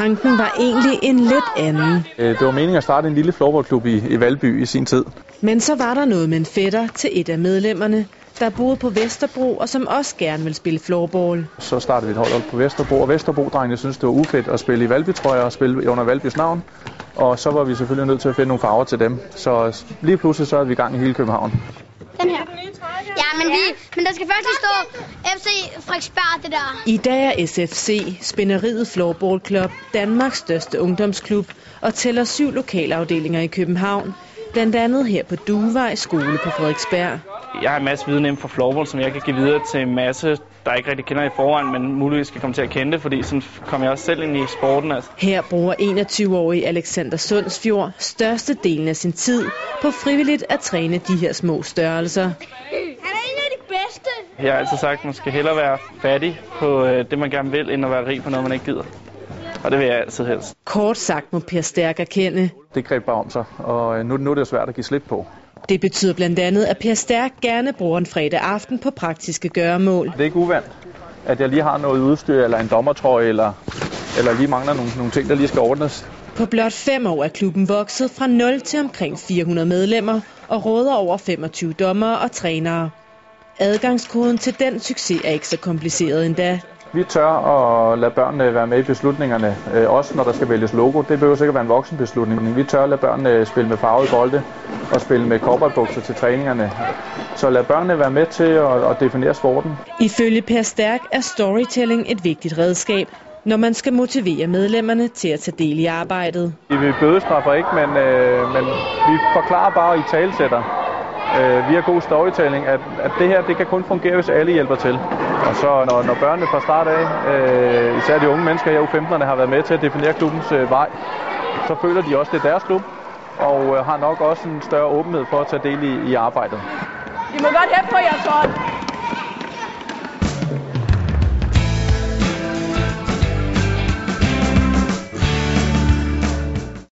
Tanken var egentlig en lidt anden. Øh, Det var meningen at starte en lille floorballklub i, i Valby i sin tid. Men så var der noget med en fætter til et af medlemmerne, der boede på Vesterbro og som også gerne vil spille floorball. Så startede vi et hold op på Vesterbro, og Vesterbro-drengene synes det var ufedt at spille i Valby-trøjer og spille under Valbys navn. Og så var vi selvfølgelig nødt til at finde nogle farver til dem. Så lige pludselig så er vi i gang i hele København. Den her. Ja, men, vi, men der skal først lige stå FC Frederiksberg, det der. I dag er SFC, Spænderiet Floorball Club, Danmarks største ungdomsklub og tæller syv lokalafdelinger i København. Blandt andet her på Duevej skole på Frederiksberg. Jeg har en masse viden inden for floorball, som jeg kan give videre til en masse, der ikke rigtig kender i forvejen, men muligvis skal komme til at kende det, fordi sådan kommer jeg også selv ind i sporten. Altså. Her bruger 21-årige Alexander Sundsfjord størstedelen af sin tid på frivilligt at træne de her små størrelser. Han er en af de bedste. Jeg har altid sagt, at man skal hellere være fattig på øh, det, man gerne vil, end at være rig på noget, man ikke gider. Og det vil jeg altid helst. Kort sagt må Per Stærk erkende. Det greb bare om sig, og øh, nu, nu er det svært at give slip på. Det betyder blandt andet, at Per Stærk gerne bruger en fredag aften på praktiske gøremål. Det er ikke uvandt, at jeg lige har noget udstyr, eller en dommertrøje, eller, eller lige mangler nogle, nogle ting, der lige skal ordnes. På blot fem år er klubben vokset fra 0 til omkring 400 medlemmer og råder over 25 dommere og trænere. Adgangskoden til den succes er ikke så kompliceret endda. Vi tør at lade børnene være med i beslutningerne, øh, også når der skal vælges logo. Det behøver sikkert være en voksenbeslutning. Vi tør at lade børnene spille med farvede bolde og spille med cowboybukser til træningerne. Så lad børnene være med til at, at definere sporten. Ifølge Per Stærk er storytelling et vigtigt redskab, når man skal motivere medlemmerne til at tage del i arbejdet. Vi bødestraffer ikke, men, øh, men vi forklarer bare i talsætter øh, via god storytelling, at, at det her det kan kun fungere, hvis alle hjælper til. Og så når, når børnene fra start af, øh, især de unge mennesker her, U15'erne, har været med til at definere klubbens øh, vej, så føler de også, det er deres klub, og øh, har nok også en større åbenhed for at tage del i, i arbejdet. I må godt hæppe på jeres hold.